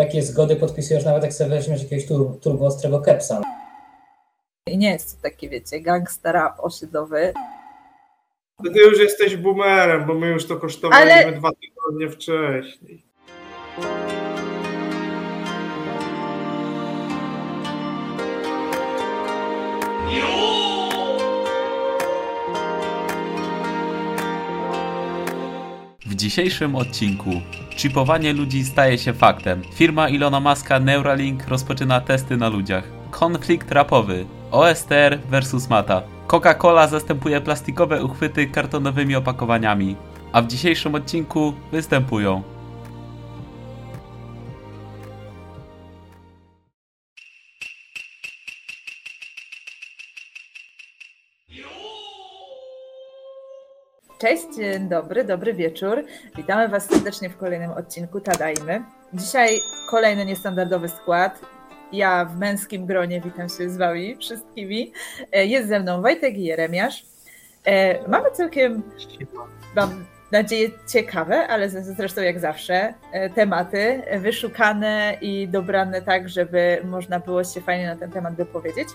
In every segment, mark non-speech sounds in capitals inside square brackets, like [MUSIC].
takie zgody podpisujesz nawet jak sobie weźmiesz jakiegoś tur turbo ostrego kepsa. I nie jest to taki, wiecie, gangsta rap osiedlowy. To ty już jesteś boomerem, bo my już to kosztowaliśmy Ale- dwa tygodnie wcześniej. Dzisiejszym odcinku chipowanie ludzi staje się faktem. Firma Ilona Maska Neuralink rozpoczyna testy na ludziach. Konflikt rapowy. OSTR versus Mata. Coca-Cola zastępuje plastikowe uchwyty kartonowymi opakowaniami. A w dzisiejszym odcinku występują Cześć, dzień dobry, dobry wieczór. Witamy Was serdecznie w kolejnym odcinku Tadajmy. Dzisiaj kolejny niestandardowy skład. Ja w męskim gronie witam się z Wami wszystkimi. E, Jest ze mną Wojtek i Jeremiasz. E, Mamy całkiem, mam nadzieję, ciekawe, ale zresztą jak zawsze, e, tematy wyszukane i dobrane tak, żeby można było się fajnie na ten temat wypowiedzieć.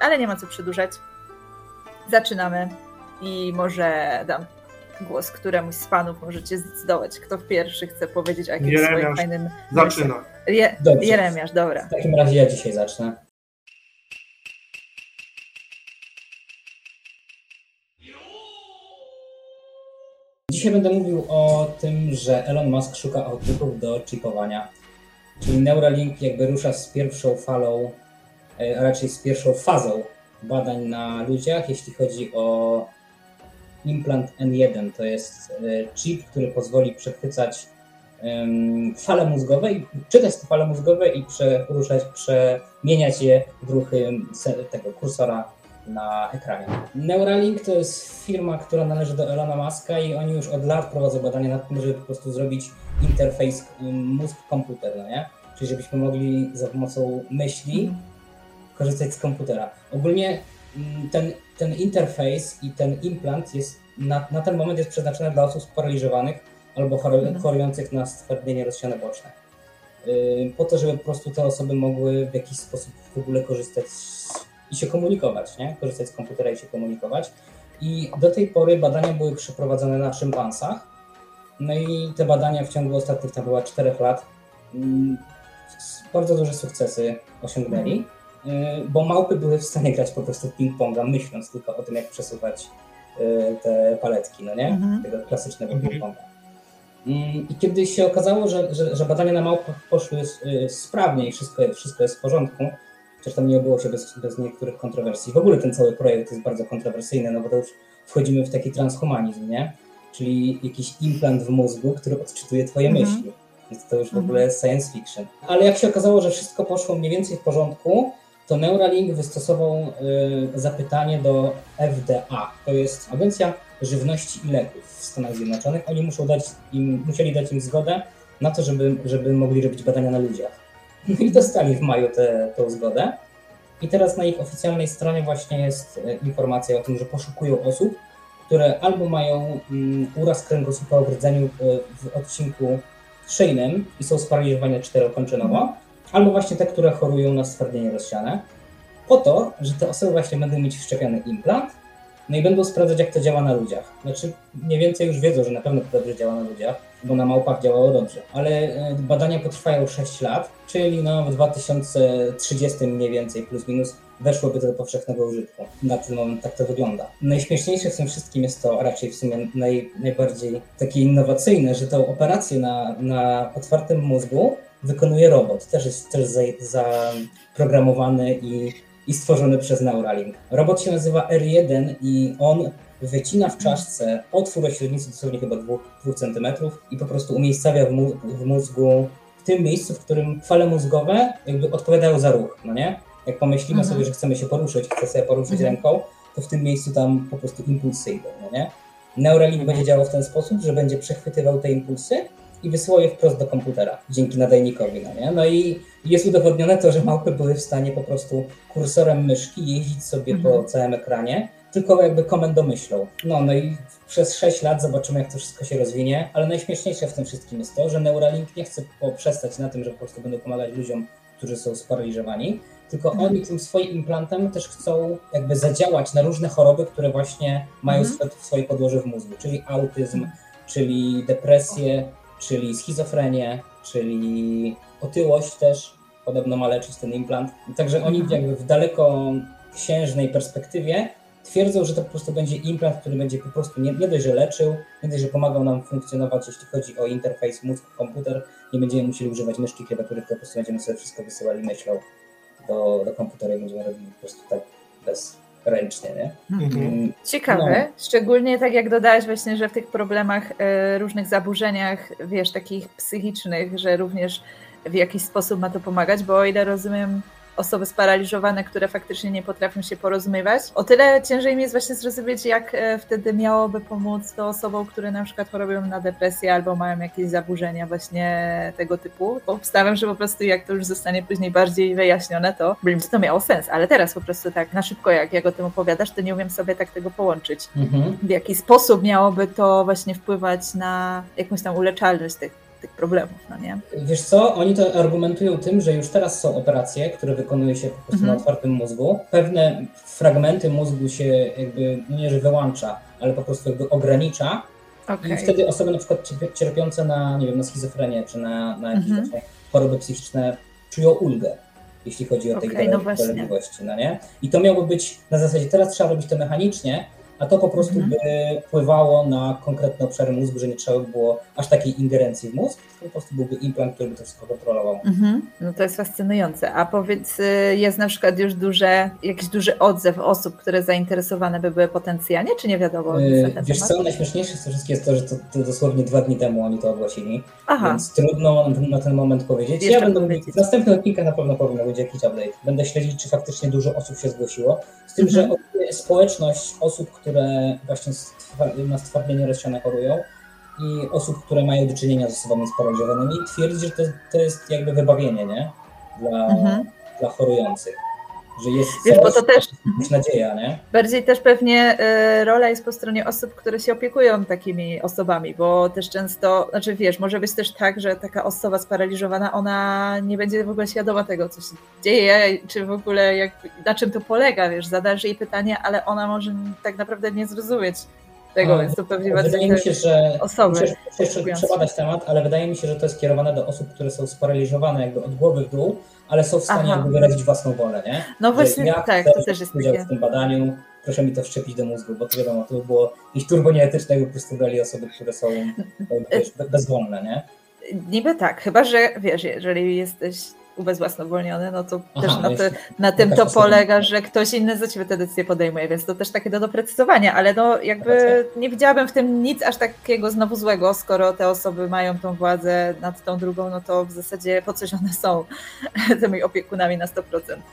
Ale nie ma co przedłużać. Zaczynamy i może dam głos któremuś z panów, możecie zdecydować, kto pierwszy chce powiedzieć o jakimś Jeremiasz, swoim fajnym... Zaczyna. Je, Dobrze. Jeremiasz, dobra. W takim razie ja dzisiaj zacznę. Dzisiaj będę mówił o tym, że Elon Musk szuka outputów do chipowania. Czyli Neuralink jakby rusza z pierwszą falą, e, a raczej z pierwszą fazą badań na ludziach, jeśli chodzi o implant N1. To jest e, chip, który pozwoli przechwycać fale mózgowe i czytać te fale mózgowe i poruszać, przemieniać je w ruchy tego kursora na ekranie. Neuralink to jest firma, która należy do Elona Muska i oni już od lat prowadzą badania nad tym, żeby po prostu zrobić interfejs em, mózg-komputer, no nie? Czyli żebyśmy mogli za pomocą myśli korzystać z komputera. Ogólnie mm, ten, ten interfejs i ten implant jest na, na ten moment jest przeznaczony dla osób sparaliżowanych albo Mhm. chorujących na stwardnienie rozsiane boczne. Po to, żeby po prostu te osoby mogły w jakiś sposób w ogóle korzystać i się komunikować, nie? Korzystać z komputera i się komunikować. I do tej pory badania były przeprowadzone na szympansach. No i te badania w ciągu ostatnich tam była 4 lat bardzo duże sukcesy osiągnęli. Yy, bo małpy były w stanie grać po prostu w ping-ponga, myśląc tylko o tym, jak przesuwać yy, te paletki, no nie? Mhm. Tego klasycznego Mhm. ping-ponga. Mm, I kiedy się okazało, że, że, że badania na małpach poszły yy, sprawnie i wszystko, wszystko jest w porządku, chociaż tam nie obyło się bez, bez niektórych kontrowersji. W ogóle ten cały projekt jest bardzo kontrowersyjny, no bo to już wchodzimy w taki transhumanizm, nie? Czyli jakiś implant w mózgu, który odczytuje twoje Mhm. myśli. Więc to już w Mhm. ogóle science fiction. Ale jak się okazało, że wszystko poszło mniej więcej w porządku, to Neuralink wystosował y, zapytanie do FDA. To jest Agencja Żywności i Leków w Stanach Zjednoczonych. Oni muszą dać im, musieli dać im zgodę na to, żeby, żeby mogli robić badania na ludziach. No i dostali w maju tę zgodę. I teraz na ich oficjalnej stronie właśnie jest e, informacja o tym, że poszukują osób, które albo mają mm, uraz kręgosłupa w rdzeniu e, w odcinku szyjnym i są sparaliżowane czterokończynowo, albo właśnie te, które chorują na stwardnienie rozsiane, po to, że te osoby właśnie będą mieć wszczepiony implant, no i będą sprawdzać, jak to działa na ludziach. Znaczy, mniej więcej już wiedzą, że na pewno to dobrze działa na ludziach, bo na małpach działało dobrze. Ale e, badania potrwają 6 lat, czyli no w 2030 mniej więcej plus minus weszłoby to do powszechnego użytku. Na ten moment tak to wygląda. Najśmieszniejsze w tym wszystkim jest to, a raczej w sumie naj, najbardziej takie innowacyjne, że tą operację na, na otwartym mózgu wykonuje robot. Też jest też za- zaprogramowany i, i stworzony przez Neuralink. Robot się nazywa R1 i on wycina w czaszce otwór o średnicy dosłownie chyba 2, cm i po prostu umiejscawia w, mu, w mózgu w tym miejscu, w którym fale mózgowe jakby odpowiadają za ruch, no nie? Jak pomyślimy Mhm. sobie, że chcemy się poruszyć, chcę sobie poruszyć Mhm. ręką, to w tym miejscu tam po prostu impulsy idą, no nie? Neuralink będzie działał w ten sposób, że będzie przechwytywał te impulsy i wysyłał je wprost do komputera dzięki nadajnikowi, no nie? No i jest udowodnione to, że małpy były w stanie po prostu kursorem myszki jeździć sobie po Mhm. całym ekranie tylko jakby komendomyślą. No, no i przez 6 lat zobaczymy, jak to wszystko się rozwinie, ale najśmieszniejsze w tym wszystkim jest to, że Neuralink nie chce poprzestać na tym, że po prostu będą pomagać ludziom, którzy są sparaliżowani, tylko Mhm. oni tym swoim implantem też chcą jakby zadziałać na różne choroby, które właśnie mają Mhm. swoje podłoże w mózgu, czyli autyzm, czyli depresję, czyli schizofrenię, czyli otyłość też podobno ma leczyć ten implant. Także oni Mhm. jakby w dalekosiężnej perspektywie twierdzą, że to po prostu będzie implant, który będzie po prostu nie, nie dość, że leczył, nie dość, że pomagał nam funkcjonować, jeśli chodzi o interfejs mózg-komputer, nie będziemy musieli używać myszki, klawiatury, tylko po prostu będziemy sobie wszystko wysyłali myślą do, do komputera i będziemy robili po prostu tak bezręcznie, nie? Mhm. Mm, Ciekawe, szczególnie tak jak dodałeś właśnie, że w tych problemach, e, różnych zaburzeniach, wiesz, takich psychicznych, że również w jakiś sposób ma to pomagać, bo o ile rozumiem osoby sparaliżowane, które faktycznie nie potrafią się porozumiewać, o tyle ciężej mi jest właśnie zrozumieć, jak e, wtedy miałoby pomóc to osobom, które na przykład chorują na depresję albo mają jakieś zaburzenia właśnie tego typu, bo obstawiam, że po prostu jak to już zostanie później bardziej wyjaśnione, to by to miało sens, ale teraz po prostu tak na szybko, jak, jak o tym opowiadasz, to nie umiem sobie tak tego połączyć. Mhm. w jaki sposób miałoby to właśnie wpływać na jakąś tam uleczalność tych, tych problemów, no nie? Wiesz co, oni to argumentują tym, że już teraz są operacje, które wykonuje się po prostu Mhm. na otwartym mózgu. Pewne fragmenty mózgu się jakby, no nie że wyłącza, ale po prostu jakby ogranicza Okej. i wtedy osoby na przykład cierpi- cierpiące na, nie wiem, na schizofrenię czy na, na jakieś Mhm. choroby psychiczne czują ulgę, jeśli chodzi o te Okej, ich no dolegliwości, no nie? I to miałoby być na zasadzie, teraz trzeba robić to mechanicznie, a to po prostu Mhm. by wpływało na konkretne obszary mózgu, że nie trzeba by było aż takiej ingerencji w mózg, tylko po prostu byłby implant, który by to wszystko kontrolował. Mhm. No to jest fascynujące. A powiedz, y, jest na przykład już duże, jakiś duży odzew osób, które zainteresowane by były potencjalnie, czy nie wiadomo Yy, Wiesz temat? co, najśmieszniejsze z tego wszystkiego jest to, że to, to dosłownie dwa dni temu oni to ogłosili, Aha, więc trudno na ten moment powiedzieć. Jeszcze ja będę powiedzieć. w następnych odcinkach na pewno powiem, będzie jakiś update. Będę śledzić, czy faktycznie dużo osób się zgłosiło. Z tym, Mhm. że społeczność osób, które właśnie stwa- na stwardnienie rozsiane chorują i osób, które mają do czynienia z osobami sparaliżowanymi, twierdzi, że to, to jest jakby wybawienie, nie? Dla, Mhm. dla chorujących. Że jest Wiesz, bo to też jakaś nadzieja, nie? bardziej też pewnie y, rola jest po stronie osób, które się opiekują takimi osobami, bo też często, znaczy wiesz, może być też tak, że taka osoba sparaliżowana, ona nie będzie w ogóle świadoma tego, co się dzieje, czy w ogóle jak, na czym to polega, wiesz, zadasz jej pytanie, ale ona może tak naprawdę nie zrozumieć tego, A, więc to pewnie Wydaje bardziej mi się, że osoby jeszcze oczekujące. przebadać temat, ale wydaje mi się, że to jest kierowane do osób, które są sparaliżowane jakby od głowy w dół, ale są w stanie Aha. jakby wyrazić własną wolę, nie? No właśnie, ja tak, to też jest udział takie. w tym badaniu, proszę mi to wszczepić do mózgu, bo to wiadomo, to by było jakieś turbo nieetyczne, jakby po prostu brali osoby, które są wiesz, be- bezwolne, nie? Niby tak, chyba że wiesz, jeżeli jesteś ubezwłasnowolniony, no to Aha, też na, no na tym jakaś to osoba- polega, że ktoś inny za ciebie te decyzje podejmuje, więc to też takie do doprecyzowania, ale no jakby nie widziałabym w tym nic aż takiego znowu złego, skoro te osoby mają tą władzę nad tą drugą, no to w zasadzie po coś one są [LAUGHS] tymi opiekunami na 100%.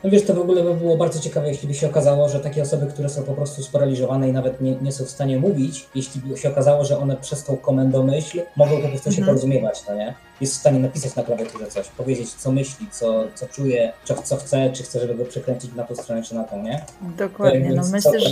No wiesz, to w ogóle by było bardzo ciekawe, jeśli by się okazało, że takie osoby, które są po prostu sparaliżowane i nawet nie, nie są w stanie mówić, jeśli by się okazało, że one przez tą komendomyśl mogą po prostu się Mhm. porozumiewać, no nie? Jest w stanie napisać na klawiaturze coś, powiedzieć, co myśli, co, co czuje, co, co chce, czy chce, żeby go przekręcić na tą stronę, czy na tą, nie? Dokładnie, no Więc myślę, że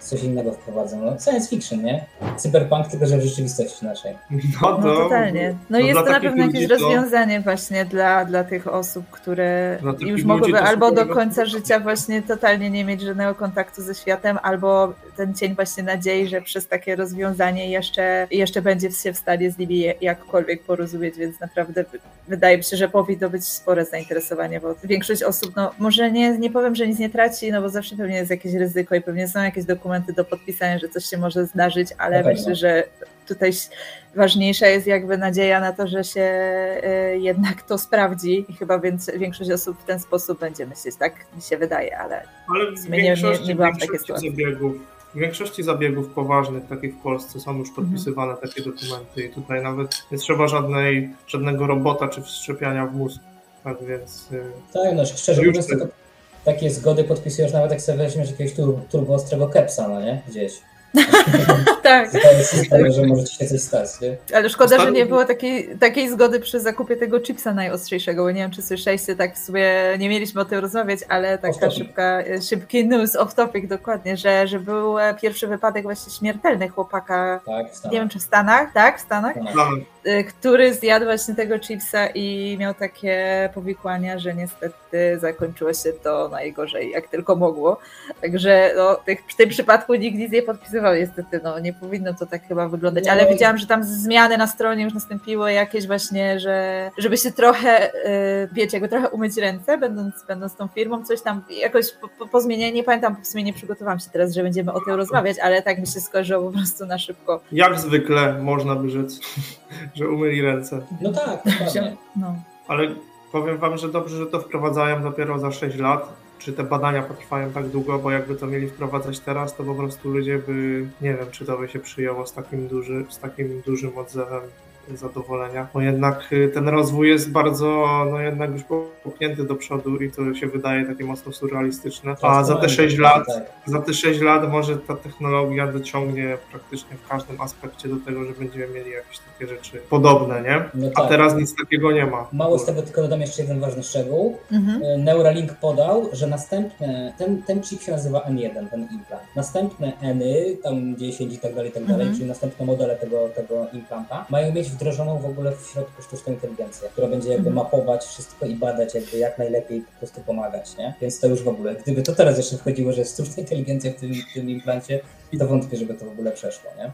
coś innego wprowadzą. No, science fiction, nie? Cyberpunk, tylko że w rzeczywistości naszej. No, to, no totalnie. No, no jest to na pewno jakieś to- rozwiązanie właśnie dla, dla tych osób, które już mogłyby to albo do końca życia właśnie totalnie nie mieć żadnego kontaktu ze światem, albo ten cień właśnie nadziei, że przez takie rozwiązanie jeszcze, jeszcze będzie się w stanie z nimi jakkolwiek porozumieć, więc naprawdę wy- wydaje mi się, że powinno być spore zainteresowanie, bo większość osób, no może nie, nie powiem, że nic nie traci, no bo zawsze pewnie jest jakieś ryzyko i pewnie są jakieś dokumenty do podpisania, że coś się może zdarzyć, ale pewno. myślę, że tutaj ważniejsza jest jakby nadzieja na to, że się y, jednak to sprawdzi i chyba więc większość osób w ten sposób będzie myśleć, tak mi się wydaje, ale Ale w sumie nie- nie- nie byłam w takiej sytuacji. zabiegów, w większości zabiegów poważnych, takich w Polsce, są Mhm. już podpisywane takie dokumenty i tutaj nawet nie trzeba żadnej, żadnego robota czy wszczepiania w mózg. Tak więc y, Tak, no szczerze mówiąc, takie zgody podpisujesz nawet jak sobie weźmiesz jakiegoś tur, turbo ostrego kepsa, no nie? Gdzieś. [LAUGHS] tak. Że może się coś stać, nie? Ale szkoda, że nie było takiej, takiej zgody przy zakupie tego chipsa najostrzejszego, bo nie wiem, czy słyszeliście, tak sobie nie mieliśmy o tym rozmawiać, ale taka szybka, szybki news off topic dokładnie, że, że był e, pierwszy wypadek właśnie śmiertelny chłopaka, Tak, w nie wiem, czy w Stanach, tak, w Stanach, Stanach. Y, który zjadł właśnie tego chipsa i miał takie powikłania, że niestety zakończyło się to najgorzej, jak tylko mogło. Także no, tych, w tym przypadku nikt nic nie podpisywał niestety, no nie powinno to tak chyba wyglądać, No. ale widziałam, że tam zmiany na stronie już nastąpiły jakieś właśnie, że żeby się trochę, y, wiecie, jakby trochę umyć ręce, będąc, będąc tą firmą, coś tam jakoś po, po, po zmianie, nie pamiętam, w sumie nie przygotowałam się teraz, że będziemy o tym rozmawiać, ale tak mi się skojarzyło po prostu na szybko. Jak zwykle można by rzec, [LAUGHS] że umyli ręce. No tak, dokładnie. No. Ale powiem wam, że dobrze, że to wprowadzają dopiero za 6 lat. Czy te badania potrwają tak długo, bo jakby to mieli wprowadzać teraz, to po prostu ludzie by, nie wiem, czy to by się przyjęło z takim, duży, z takim dużym odzewem zadowolenia, bo jednak y, ten rozwój jest bardzo, no jednak już popchnięty do przodu i to się wydaje takie mocno surrealistyczne. A za te 6 lat Tak. za te 6 lat może ta technologia dociągnie praktycznie w każdym aspekcie do tego, że będziemy mieli jakieś takie rzeczy podobne, nie? No A tak. teraz nic takiego nie ma. Mało z tego, tylko dodam jeszcze jeden ważny szczegół. Mhm. E, Neuralink podał, że następne, ten, ten chip się nazywa N1, ten implant. Następne N-y, tam 10 i tak dalej, i tak dalej, Mhm. czyli następne modele tego, tego implanta, mają mieć wdrożoną w ogóle w środku sztuczną inteligencję, która będzie jakby Mhm. mapować wszystko i badać jakby jak najlepiej po prostu pomagać, nie? Więc to już w ogóle, gdyby to teraz jeszcze wchodziło, że jest sztuczna inteligencja w tym, w tym implancie, to wątpię, żeby to w ogóle przeszło, nie?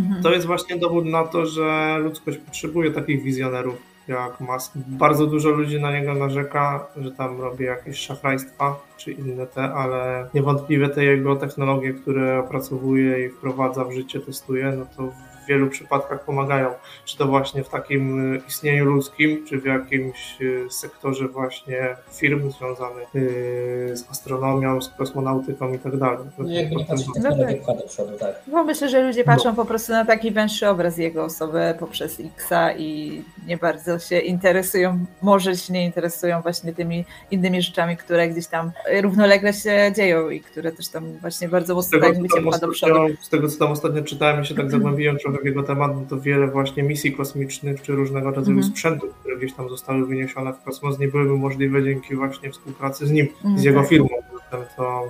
Mhm. To jest właśnie dowód na to, że ludzkość potrzebuje takich wizjonerów jak Musk. Bardzo dużo ludzi na niego narzeka, że tam robi jakieś szachrajstwa czy inne te, ale niewątpliwie te jego technologie, które opracowuje i wprowadza w życie, testuje, no to w wielu przypadkach pomagają. Czy to właśnie w takim y, istnieniu ludzkim, czy w jakimś y, sektorze właśnie firm związanych y, z astronomią, z kosmonautyką i tak dalej. No jakby nie patrzeć, No tak. pcha do przodu, tak. Bo myślę, że ludzie patrzą po prostu na taki węższy obraz jego osoby poprzez Xa i nie bardzo się interesują, może się nie interesują właśnie tymi innymi rzeczami, które gdzieś tam równolegle się dzieją i które też tam właśnie bardzo Z mocno tego, tak tam pcha do przodu. z tego, co tam ostatnio czytałem i się tak [CLEARS THROAT] zagłębiłem trochę w jego temat, no to wiele właśnie misji kosmicznych czy różnego rodzaju Mhm. sprzętów, które gdzieś tam zostały wyniesione w kosmos, nie byłyby możliwe dzięki właśnie współpracy z nim, Mhm, z jego tak. firmą. To,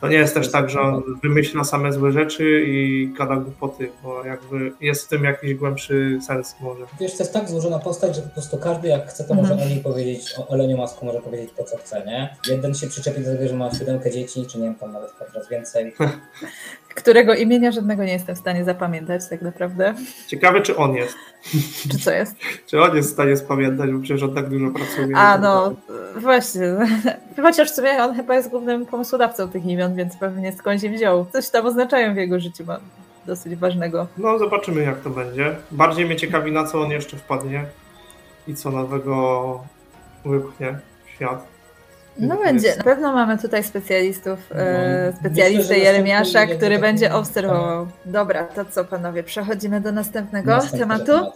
to nie jest też tak, że on wymyśla same złe rzeczy i gada głupoty, bo jakby jest w tym jakiś głębszy sens może. Wiesz, to jest tak złożona postać, że po prostu każdy jak chce, to Mhm. może o niej powiedzieć, o Eleniu Masku może powiedzieć to, co chce, nie? Jeden się przyczepi do tego, że ma siódemkę dzieci, czy nie wiem, tam nawet teraz więcej. [LAUGHS] Którego imienia żadnego nie jestem w stanie zapamiętać tak naprawdę. Ciekawe, czy on jest. Czy co jest? Czy on jest w stanie spamiętać, bo przecież on tak dużo pracuje. A no, właśnie. Chociaż w sumie on chyba jest głównym pomysłodawcą tych imion, więc pewnie skądś je wziął. Coś tam oznaczają w jego życiu ma dosyć ważnego. No, zobaczymy jak to będzie. Bardziej mnie ciekawi, na co on jeszcze wpadnie i co nowego wypchnie w świat. No będzie. Na pewno mamy tutaj specjalistów, e, No, specjalistę Jeremiasza, który będzie taki- obserwował. Dobra, to co panowie, przechodzimy do następnego Następny tematu. temat.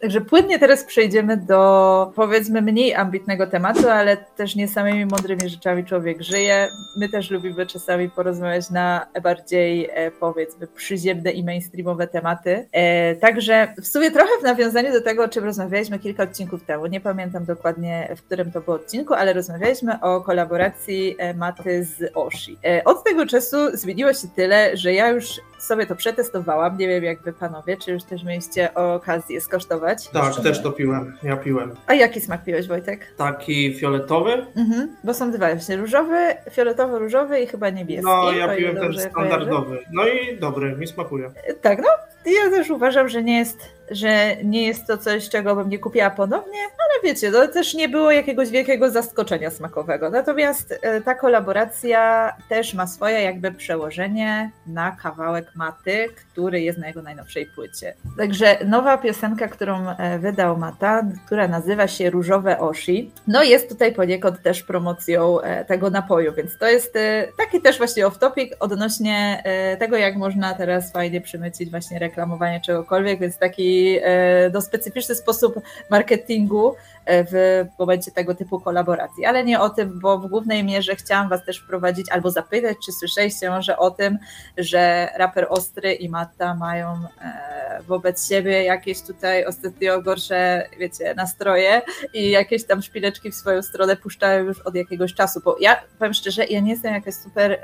Także płynnie teraz przejdziemy do powiedzmy mniej ambitnego tematu, ale też nie samymi mądrymi rzeczami człowiek żyje. My też lubimy czasami porozmawiać na bardziej e, powiedzmy przyziemne i mainstreamowe tematy. E, także w sumie trochę w nawiązaniu do tego, o czym rozmawialiśmy kilka odcinków temu. Nie pamiętam dokładnie, w którym to było odcinku, ale rozmawialiśmy o kolaboracji e, Maty z Oshi. Od tego czasu zmieniło się tyle, że ja już sobie to przetestowałam. Nie wiem, jak wy panowie, czy już też mieliście okazję skosztować. Tak, Jeszcze też nie. to piłem. Ja piłem. A jaki smak piłeś, Wojtek? Taki fioletowy. Mhm, bo są dwa, właśnie różowy, fioletowo-różowy i chyba niebieski. No, ja piłem ten standardowy. No i dobry, mi smakuje. Tak, no, ja też uważam, że nie jest, że nie jest to coś, czego bym nie kupiła ponownie, ale wiecie, no też nie było jakiegoś wielkiego zaskoczenia smakowego. Natomiast e, ta kolaboracja też ma swoje jakby przełożenie na kawałek maty, który jest na jego najnowszej płycie. Także nowa piosenka, którą e, wydał Mata, która nazywa się Różowe Oshi, no jest tutaj poniekąd też promocją e, tego napoju, więc to jest taki też właśnie off-topic odnośnie tego, jak można teraz fajnie przymycić właśnie reklamowanie czegokolwiek, więc taki taki e, no, specyficzny sposób marketingu e, w momencie tego typu kolaboracji. Ale nie o tym, bo w głównej mierze chciałam Was też wprowadzić albo zapytać, czy słyszeliście może o tym, że raper Ostry i Matta mają e, wobec siebie jakieś tutaj ostatnio gorsze, wiecie, nastroje i jakieś tam szpileczki w swoją stronę puszczają już od jakiegoś czasu. Bo ja powiem szczerze, ja nie jestem jakaś super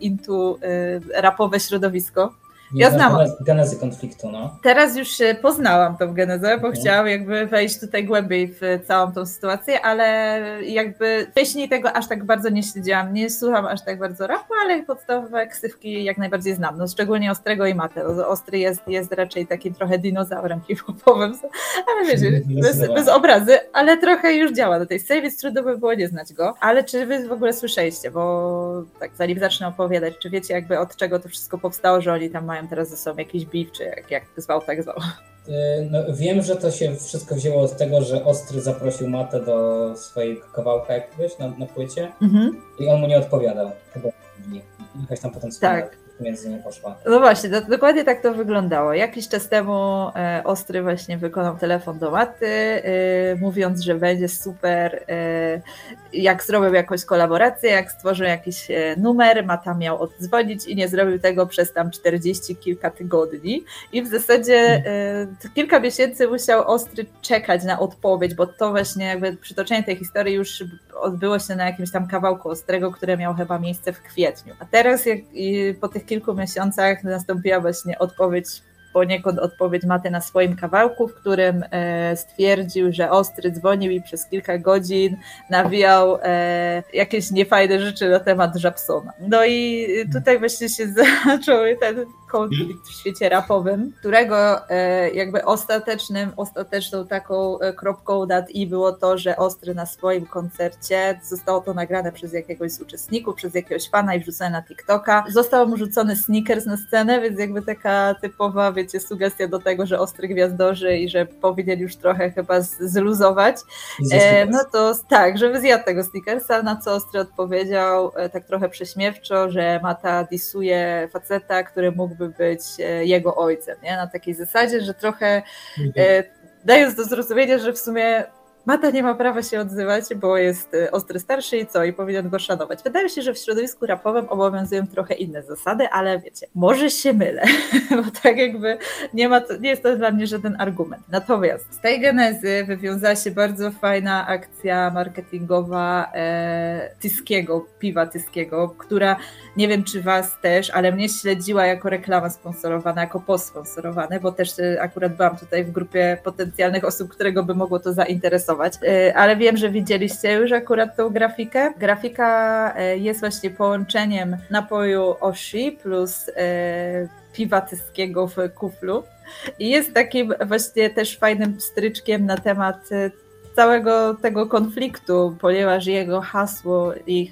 into e, rapowe środowisko. Ja znam znam. genezy- konfliktu, no. Teraz już e, poznałam tą genezę, bo Mhm. chciałam jakby wejść tutaj głębiej w całą tą sytuację, ale jakby wcześniej tego aż tak bardzo nie śledziłam, nie słucham aż tak bardzo rapu, ale podstawowe ksywki jak najbardziej znam, no szczególnie Ostrego i Matę. Ostry jest, jest raczej takim trochę dinozaurem hip-hopowym, [LAUGHS] ale wiecie, bez, bez obrazy, ale trochę już działa na tej scenie, więc trudno by było nie znać go. Ale czy wy w ogóle słyszeliście, bo tak zanim zacznę opowiadać, czy wiecie jakby od czego to wszystko powstało, że oni tam mają teraz ze sobą jakiś beef, czy jak, jak zwał, tak zwał. Y, No, wiem, że to się wszystko wzięło od tego, że Ostry zaprosił Matę do swojego kawałka jakiegoś na, na płycie i on mu nie odpowiadał. Chyba jakaś tam potem tak. Między nimi poszła. No właśnie, do, dokładnie tak to wyglądało. Jakiś czas temu e, Ostry właśnie wykonał telefon do Maty, e, mówiąc, że będzie super, e, jak zrobił jakąś kolaborację, jak stworzył jakiś e, numer, Mata miał oddzwonić i nie zrobił tego przez tam 40 kilka tygodni. I w zasadzie e, kilka miesięcy musiał Ostry czekać na odpowiedź, bo to właśnie jakby przytoczenie tej historii już odbyło się na jakimś tam kawałku Ostrego, które miało chyba miejsce w kwietniu. A teraz jak, po tych kilku miesiącach nastąpiła właśnie odpowiedź poniekąd odpowiedź Maty na swoim kawałku, w którym e, stwierdził, że Ostry dzwonił i przez kilka godzin nawijał e, jakieś niefajne rzeczy na temat Żabsona. No i tutaj właśnie się [LAUGHS] zaczął ten konflikt w świecie rapowym, którego e, jakby ostatecznym, ostateczną taką e, kropką nad i było to, że Ostry na swoim koncercie, zostało to nagrane przez jakiegoś z uczestników, przez jakiegoś fana i wrzucone na TikToka, został mu rzucony sneakers na scenę, więc jakby taka typowa, wiecie, sugestia do tego, że Ostry gwiazdorzy i że powinien już trochę chyba zluzować. E, no to tak, żeby zjadł tego sneakersa, na co Ostry odpowiedział e, tak trochę prześmiewczo, że Mata disuje faceta, który mógłby być e, jego ojcem, nie? Na takiej zasadzie, że trochę e, dając do zrozumienia, że w sumie Mata nie ma prawa się odzywać, bo jest e, ostry starszy i co, i powinien go szanować. Wydaje mi się, że w środowisku rapowym obowiązują trochę inne zasady, ale wiecie, może się mylę, [LAUGHS] bo tak jakby nie, ma to, nie jest to dla mnie żaden argument. Natomiast z tej genezy wywiązała się bardzo fajna akcja marketingowa e, Tyskiego, piwa Tyskiego, która nie wiem czy was też, ale mnie śledziła jako reklama sponsorowana, jako post sponsorowany, bo też e, akurat byłam tutaj w grupie potencjalnych osób, którego by mogło to zainteresować. E, Ale wiem, że widzieliście już akurat tą grafikę. Grafika e, jest właśnie połączeniem napoju Oshi plus e, piwa tyskiego w kuflu. I jest takim właśnie też fajnym stryczkiem na temat całego tego konfliktu, ponieważ jego hasło i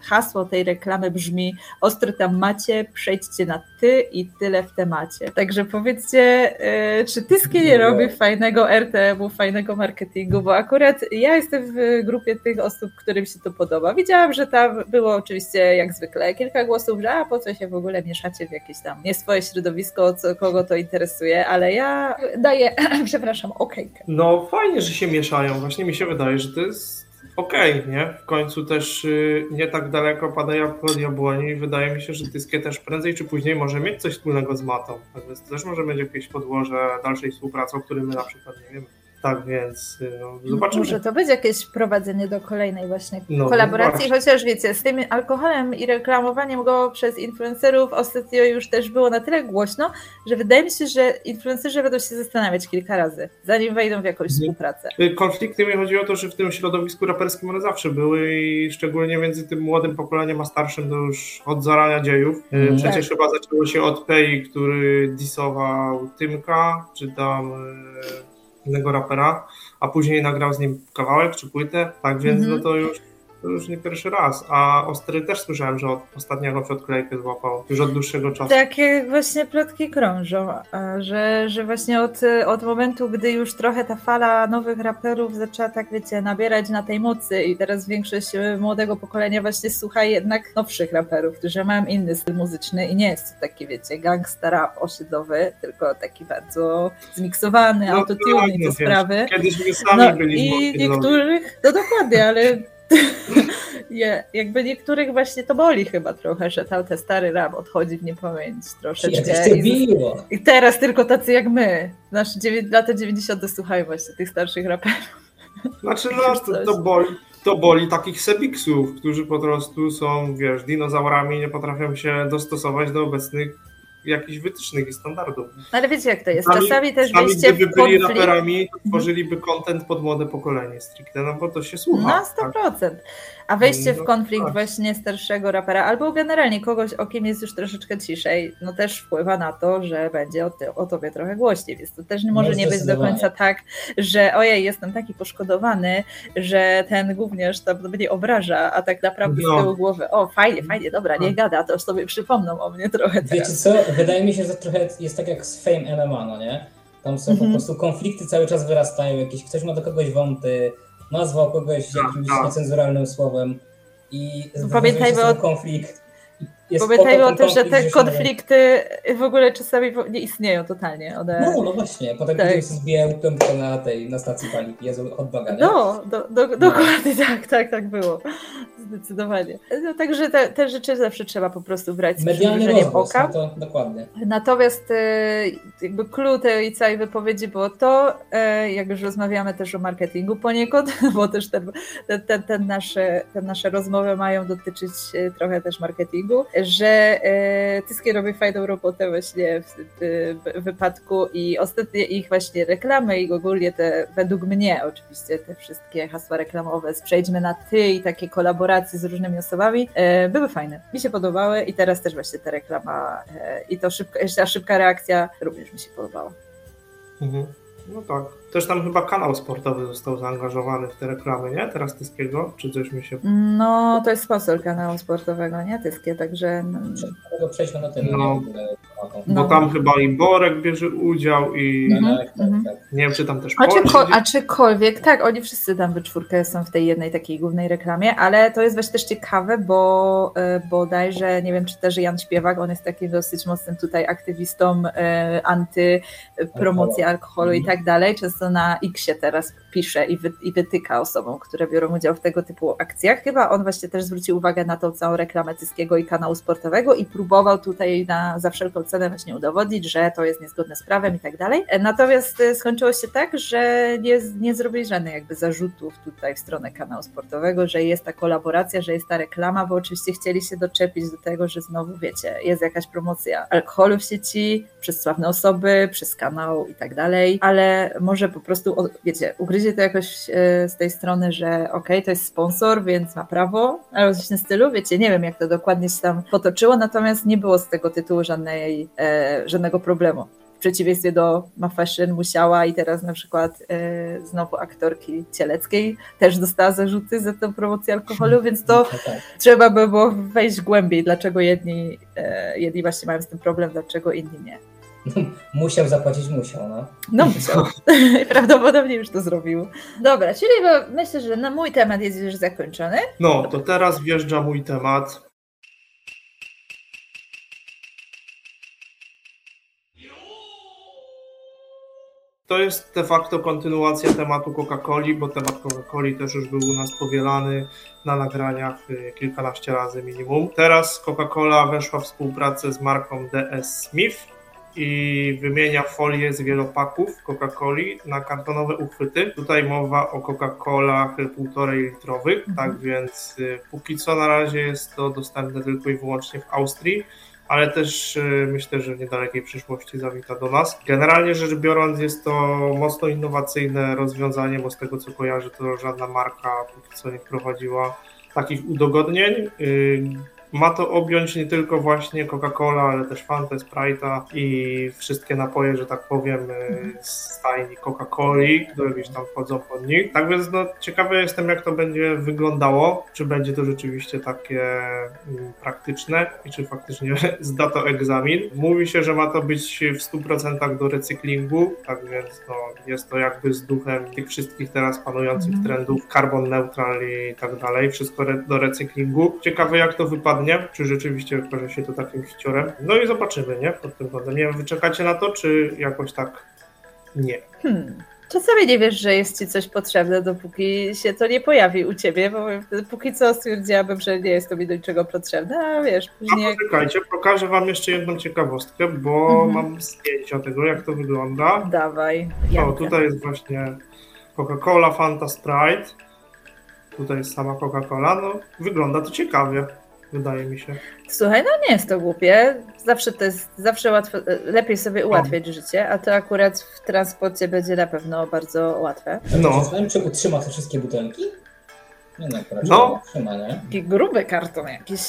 hasło tej reklamy brzmi ostro tam macie, przejdźcie na ty i tyle w temacie. Także powiedzcie, e, czy Tyskie nie robi fajnego RTM-u, fajnego marketingu, bo akurat ja jestem w grupie tych osób, którym się to podoba. Widziałam, że tam było oczywiście jak zwykle kilka głosów, że a po co się w ogóle mieszacie w jakieś tam nie swoje środowisko, co, kogo to interesuje, ale ja daję, [CLEARS THROAT] przepraszam, okejkę. No fajnie, że się mieszają. Właśnie mi się wydaje, że to jest okej, nie? W końcu też y, nie tak daleko pada jabłko od jabłoni i wydaje mi się, że Tyskie też prędzej czy później może mieć coś wspólnego z matą. Tak więc też może będzie jakieś podłoże dalszej współpracy, o którym my na przykład nie wiemy. Tak więc y, no, zobaczymy. Może to być jakieś prowadzenie do kolejnej właśnie No, kolaboracji, właśnie. chociaż wiecie, z tym alkoholem i reklamowaniem go przez influencerów ostatnio już też było na tyle głośno, że wydaje mi się, że influencerzy będą się zastanawiać kilka razy, zanim wejdą w jakąś Mhm. współpracę. Y, Konflikty mi chodzi o to, że w tym środowisku raperskim one zawsze były i szczególnie między tym młodym pokoleniem a starszym to już od zarania dziejów. Y, Mhm. Przecież chyba zaczęło się od Pei, który disował Tymka, czy tam innego rapera, a później nagrał z nim kawałek czy płytę, tak więc Mhm. no to już To już nie pierwszy raz. A Ostry też słyszałem, że od, ostatnio jakąś odklejkę złapał. Już od dłuższego czasu. Takie właśnie plotki krążą, że, że właśnie od, od momentu, gdy już trochę ta fala nowych raperów zaczęła tak, wiecie, nabierać na tej mocy i teraz większość e, młodego pokolenia właśnie słucha jednak nowszych raperów, którzy mają inny styl muzyczny i nie jest to taki, wiecie, gangsta rap osiedlowy, tylko taki bardzo zmiksowany, No autotune i no te sprawy. Kiedyś my sami No byliśmy i osiedlowi. niektórych, no dokładnie, ale je, jakby niektórych właśnie to boli chyba trochę, że ta, ten stary rap odchodzi w niepamięć troszeczkę. I. I teraz tylko tacy jak my, nasze lata 90. słuchają właśnie tych starszych raperów. Znaczy no, to, to, boli, to boli takich sebiksów, którzy po prostu są, wiesz, dinozaurami i nie potrafią się dostosować do obecnych jakichś wytycznych i standardów. No ale wiecie jak to jest, Sami- czasami też Sami wejście gdyby w byli konflikt... raperami, to tworzyliby content pod młode pokolenie stricte, no bo to się słucha. Na 100%. A wejście w No, konflikt tak. właśnie starszego rapera, albo generalnie kogoś, o kim jest już troszeczkę ciszej, no też wpływa na to, że będzie o, ty, o tobie trochę głośniej, więc to też nie może No, nie być do końca tak, że ojej, jestem taki poszkodowany, że ten gówniarz tam mnie obraża, a tak naprawdę No. z tyłu głowy, o fajnie, fajnie, dobra, nie gada, to już sobie przypomną o mnie trochę Wiecie teraz. co? Wydaje mi się, że trochę jest tak jak z Fame MMA, no nie? Tam są Mhm. po prostu konflikty cały czas wyrastają, jakieś, ktoś ma do kogoś wąty, nazwał kogoś Tak, jakimś tak. niecenzuralnym słowem i Pamiętajmy się z o- konflikt. Pamiętajmy o tym, że te konflikty w ogóle czasami nie istnieją totalnie. One... No, no właśnie, potem Tak. ktoś zbijał piątkę na tej, na stacji paliw, Jezu, nie? No, do, do, dokładnie tak, tak, tak było. Zdecydowanie. No, także te, te rzeczy zawsze trzeba po prostu brać z przymrużeniem rozgłos, oka. no to dokładnie. Natomiast e, jakby clue tej całej wypowiedzi było to, e, jak już rozmawiamy też o marketingu poniekąd, [LAUGHS] bo też ten, ten, ten, ten nasze, te nasze rozmowy mają dotyczyć e, trochę też marketingu, że e, Tyskie robi fajną robotę właśnie w, w wypadku i ostatnie ich właśnie reklamy i ogólnie te, według mnie oczywiście te wszystkie hasła reklamowe przejdźmy na ty i takie kolaboracje z różnymi osobami e, były fajne. Mi się podobały i teraz też właśnie ta reklama e, i to szybka, ta szybka reakcja również mi się podobała. Mhm. No tak. Też tam chyba kanał sportowy został zaangażowany w te reklamy, nie? Teraz Tyskiego? Czy coś mi się... No, to jest sponsor kanału sportowego, nie? Tyskie, także Prze- Przejdźmy do tego. No. No. Bo tam chyba i Borek bierze udział i Mhm, Tak, tak, mhm. tak. nie wiem, czy tam też A, czy Polsi ko- gdzieś- a czykolwiek, tak, oni wszyscy tam we czwórkę są w tej jednej takiej głównej reklamie, ale to jest właśnie też ciekawe, bo e, bodajże, nie wiem czy też Jan Śpiewak, on jest takim dosyć mocnym tutaj aktywistą e, antypromocji alkoholu i tak dalej, często na Xie teraz pisze i, wy, i wytyka osobom, które biorą udział w tego typu akcjach. Chyba on właśnie też zwrócił uwagę na tą całą reklamę Tyskiego i kanału sportowego i próbował tutaj na, za wszelką cenę właśnie udowodnić, że to jest niezgodne z prawem i tak dalej. Natomiast e, skończyło się tak, że nie, nie zrobili żadnych jakby zarzutów tutaj w stronę kanału sportowego, że jest ta kolaboracja, że jest ta reklama, bo oczywiście chcieli się doczepić do tego, że znowu wiecie, jest jakaś promocja alkoholu w sieci, przez sławne osoby, przez kanał i tak dalej, ale może po prostu, wiecie, ugryzie to jakoś e, z tej strony, że okej, to jest sponsor, więc ma prawo, coś w stylu, wiecie, nie wiem jak to dokładnie się tam potoczyło, natomiast nie było z tego tytułu żadnej, e, żadnego problemu. W przeciwieństwie do Ma Fashion musiała i teraz na przykład e, znowu aktorki Cieleckiej też dostała zarzuty za tę promocję alkoholu, więc to Tak, tak. trzeba by było wejść głębiej, dlaczego jedni, e, jedni właśnie mają z tym problem, dlaczego inni nie. [LAUGHS] Musiał zapłacić, musiał, no. No musiał. [LAUGHS] Prawdopodobnie już to zrobił. Dobra, czyli bo myślę, że na mój temat jest już zakończony. No, to teraz wjeżdża mój temat. To jest de facto kontynuacja tematu Coca-Coli, bo temat Coca-Coli też już był u nas powielany na nagraniach y, kilkanaście razy minimum. Teraz Coca-Cola weszła w współpracę z marką DS Smith i wymienia folię z wielopaków Coca-Coli na kartonowe uchwyty. Tutaj mowa o Coca-Colach półtorej litrowych, Mhm. tak więc y, póki co na razie jest to dostępne tylko i wyłącznie w Austrii. Ale też y, myślę, że w niedalekiej przyszłości zawita do nas. Generalnie rzecz biorąc, jest to mocno innowacyjne rozwiązanie, bo z tego co kojarzę, to żadna marka póki co nie wprowadziła takich udogodnień. Ma to objąć nie tylko właśnie Coca-Cola, ale też Fanta, Sprite'a i wszystkie napoje, że tak powiem, y, z stajni Coca-Coli, które gdzieś tam wchodzą pod nich. Tak więc no, ciekawy jestem, jak to będzie wyglądało. Czy będzie to rzeczywiście takie mm, praktyczne i czy faktycznie [LAUGHS] zda to egzamin. Mówi się, że ma to być w 100% do recyklingu, tak więc no, jest to jakby z duchem tych wszystkich teraz panujących Mhm. trendów, carbon neutral i tak dalej, wszystko do recyklingu. Ciekawe jak to wypadnie, czy rzeczywiście okaże się to takim hiciorem. No i zobaczymy, nie? Pod tym względem. Nie wiem, wy czekacie na to, czy jakoś tak nie? Hmm. Czasami nie wiesz, że jest ci coś potrzebne, dopóki się to nie pojawi u ciebie, bo póki co stwierdziłabym, że nie jest to mi do niczego potrzebne, a wiesz, No później... poczekajcie, pokażę wam jeszcze jedną ciekawostkę, bo Mhm. mam zdjęcia tego, jak to wygląda. Dawaj. O, Jankę. tutaj jest właśnie Coca-Cola, Fanta, Sprite. Tutaj jest sama Coca-Cola. No, wygląda to ciekawie, wydaje mi się. Słuchaj, no nie jest to głupie. Zawsze to jest, zawsze łatwo, lepiej sobie ułatwiać życie, a to akurat w transporcie będzie na pewno bardzo łatwe. No. No. Zastanawiam czy utrzyma te wszystkie butelki? Nie no, raczej No. utrzyma, nie? Taki gruby karton jakiś.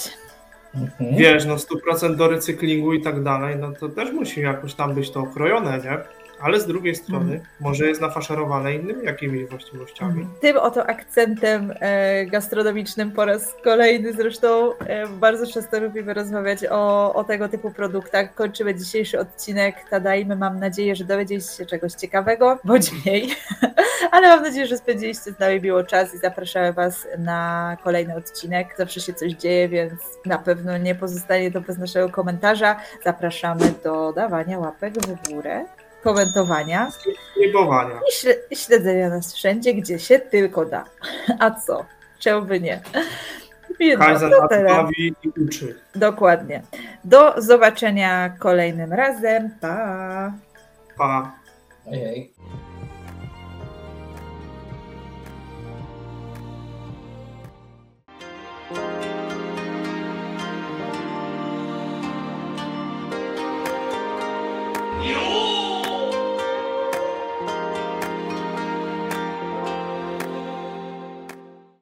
Mhm. Wiesz, no 100% do recyklingu i tak dalej, no to też musi jakoś tam być to okrojone, nie? Ale z drugiej strony może jest nafaszerowane innymi jakimiś właściwościami. Tym oto akcentem e, gastronomicznym po raz kolejny zresztą e, bardzo często lubimy rozmawiać o, o tego typu produktach. Kończymy dzisiejszy odcinek. Tadajmy. Mam nadzieję, że dowiedzieliście się czegoś ciekawego, bądź mniej. [LAUGHS] Ale mam nadzieję, że spędziliście z nami miło czas i zapraszamy Was na kolejny odcinek. Zawsze się coś dzieje, więc na pewno nie pozostanie to bez naszego komentarza. Zapraszamy do dawania łapek w górę, komentowania Niegowania. i śle- i śledzenia nas wszędzie, gdzie się tylko da. A co? Czemu by nie? No, nas tyle. bawi i uczy. Dokładnie. Do zobaczenia kolejnym razem. Pa! Pa. Ojej.